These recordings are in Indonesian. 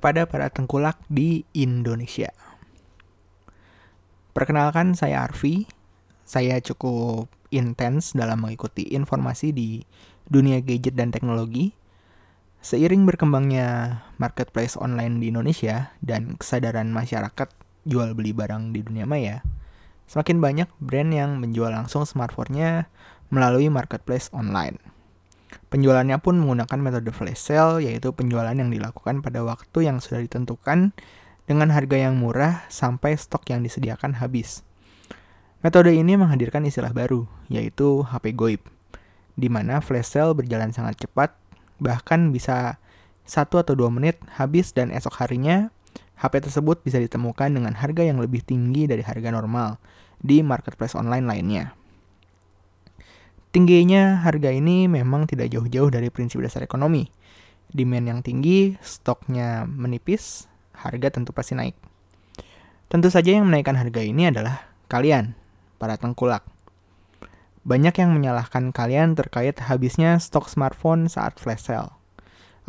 kepada para tengkulak di Indonesia. Perkenalkan saya Arfi. Saya cukup intens dalam mengikuti informasi di dunia gadget dan teknologi. Seiring berkembangnya marketplace online di Indonesia dan kesadaran masyarakat jual beli barang di dunia maya, semakin banyak brand yang menjual langsung smartphone-nya melalui marketplace online. Penjualannya pun menggunakan metode flash sale, yaitu penjualan yang dilakukan pada waktu yang sudah ditentukan dengan harga yang murah sampai stok yang disediakan habis. Metode ini menghadirkan istilah baru, yaitu HP goib, di mana flash sale berjalan sangat cepat, bahkan bisa satu atau dua menit habis dan esok harinya HP tersebut bisa ditemukan dengan harga yang lebih tinggi dari harga normal di marketplace online lainnya. Tingginya harga ini memang tidak jauh-jauh dari prinsip dasar ekonomi. Demand yang tinggi, stoknya menipis, harga tentu pasti naik. Tentu saja yang menaikkan harga ini adalah kalian, para tengkulak. Banyak yang menyalahkan kalian terkait habisnya stok smartphone saat flash sale.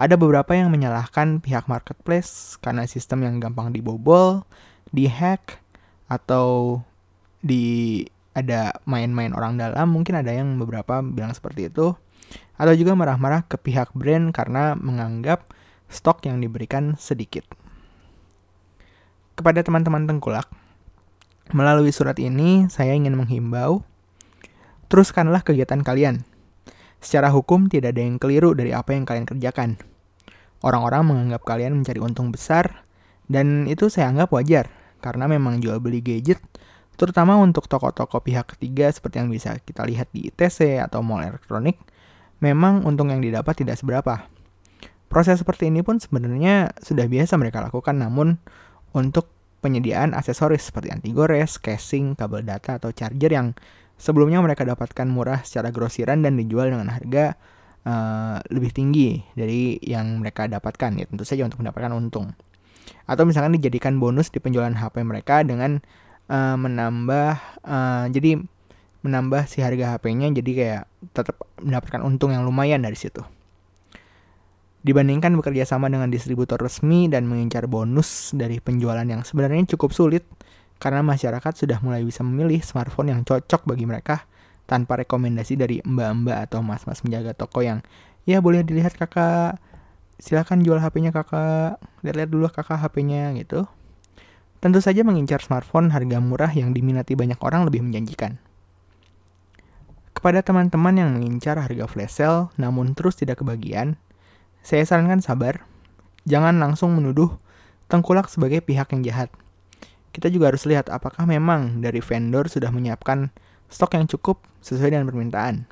Ada beberapa yang menyalahkan pihak marketplace karena sistem yang gampang dibobol, dihack, atau di ada main-main orang dalam, mungkin ada yang beberapa bilang seperti itu. Atau juga marah-marah ke pihak brand karena menganggap stok yang diberikan sedikit. Kepada teman-teman tengkulak, melalui surat ini saya ingin menghimbau, teruskanlah kegiatan kalian. Secara hukum tidak ada yang keliru dari apa yang kalian kerjakan. Orang-orang menganggap kalian mencari untung besar, dan itu saya anggap wajar, karena memang jual beli gadget terutama untuk toko-toko pihak ketiga seperti yang bisa kita lihat di ITC atau mall elektronik, memang untung yang didapat tidak seberapa. Proses seperti ini pun sebenarnya sudah biasa mereka lakukan, namun untuk penyediaan aksesoris seperti anti gores, casing, kabel data, atau charger yang sebelumnya mereka dapatkan murah secara grosiran dan dijual dengan harga uh, lebih tinggi dari yang mereka dapatkan, ya tentu saja untuk mendapatkan untung. Atau misalkan dijadikan bonus di penjualan HP mereka dengan uh, menambah uh, jadi menambah si harga HP-nya jadi kayak tetap mendapatkan untung yang lumayan dari situ. Dibandingkan bekerja sama dengan distributor resmi dan mengincar bonus dari penjualan yang sebenarnya cukup sulit karena masyarakat sudah mulai bisa memilih smartphone yang cocok bagi mereka tanpa rekomendasi dari mbak-mbak atau mas-mas menjaga toko yang ya boleh dilihat kakak. Silahkan jual HP-nya kakak. Lihat-lihat dulu kakak HP-nya gitu Tentu saja mengincar smartphone harga murah yang diminati banyak orang lebih menjanjikan. Kepada teman-teman yang mengincar harga flash sale namun terus tidak kebagian, saya sarankan sabar, jangan langsung menuduh tengkulak sebagai pihak yang jahat. Kita juga harus lihat apakah memang dari vendor sudah menyiapkan stok yang cukup sesuai dengan permintaan.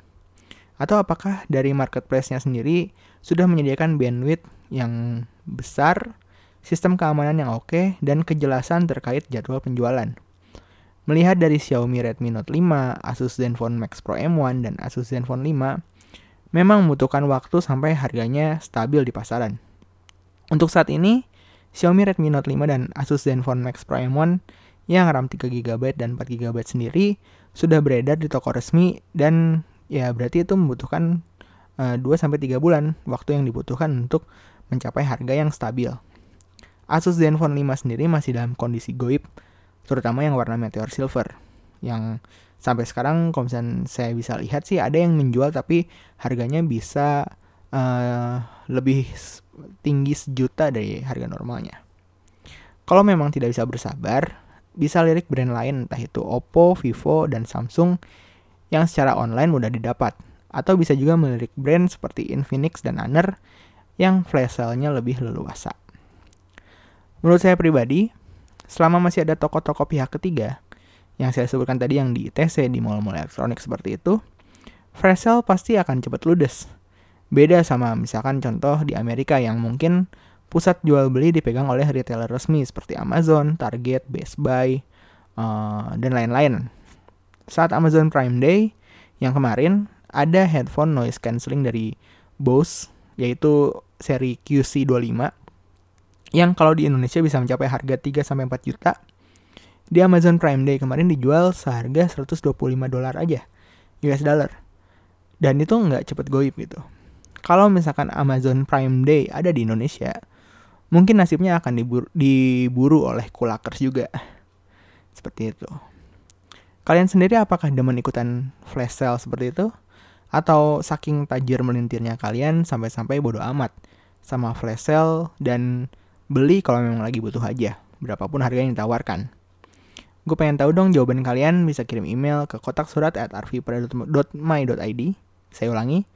Atau apakah dari marketplace-nya sendiri sudah menyediakan bandwidth yang besar sistem keamanan yang oke, dan kejelasan terkait jadwal penjualan. Melihat dari Xiaomi Redmi Note 5, Asus Zenfone Max Pro M1, dan Asus Zenfone 5, memang membutuhkan waktu sampai harganya stabil di pasaran. Untuk saat ini, Xiaomi Redmi Note 5 dan Asus Zenfone Max Pro M1 yang RAM 3GB dan 4GB sendiri sudah beredar di toko resmi dan ya berarti itu membutuhkan uh, eh, 2-3 bulan waktu yang dibutuhkan untuk mencapai harga yang stabil. Asus Zenfone 5 sendiri masih dalam kondisi goib, terutama yang warna meteor silver. Yang sampai sekarang kalau misalnya saya bisa lihat sih ada yang menjual tapi harganya bisa uh, lebih tinggi sejuta dari harga normalnya. Kalau memang tidak bisa bersabar, bisa lirik brand lain entah itu Oppo, Vivo, dan Samsung yang secara online mudah didapat. Atau bisa juga melirik brand seperti Infinix dan Honor yang flash sale-nya lebih leluasa. Menurut saya pribadi, selama masih ada toko-toko pihak ketiga, yang saya sebutkan tadi yang di ITC, di mall-mall elektronik seperti itu, flash sale pasti akan cepat ludes. Beda sama misalkan contoh di Amerika yang mungkin pusat jual beli dipegang oleh retailer resmi seperti Amazon, Target, Best Buy, uh, dan lain-lain. Saat Amazon Prime Day yang kemarin, ada headphone noise cancelling dari Bose, yaitu seri QC25 yang kalau di Indonesia bisa mencapai harga 3 sampai 4 juta. Di Amazon Prime Day kemarin dijual seharga 125 dolar aja US dollar. Dan itu nggak cepet goib gitu. Kalau misalkan Amazon Prime Day ada di Indonesia, mungkin nasibnya akan diburu, diburu oleh kulakers juga. Seperti itu. Kalian sendiri apakah demen ikutan flash sale seperti itu? Atau saking tajir melintirnya kalian sampai-sampai bodoh amat sama flash sale dan beli kalau memang lagi butuh aja, berapapun harga yang ditawarkan. Gue pengen tahu dong jawaban kalian bisa kirim email ke kotak surat at arvipra.my.id. Saya ulangi,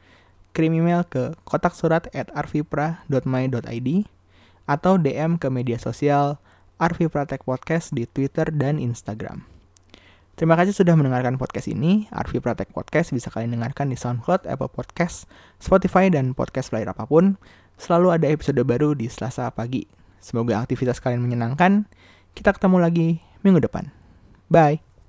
kirim email ke kotak surat at arvipra.my.id atau DM ke media sosial Arvipra Tech Podcast di Twitter dan Instagram. Terima kasih sudah mendengarkan podcast ini. Arvi Pratek Podcast bisa kalian dengarkan di SoundCloud, Apple Podcast, Spotify, dan podcast player apa pun. Selalu ada episode baru di Selasa pagi. Semoga aktivitas kalian menyenangkan. Kita ketemu lagi minggu depan. Bye.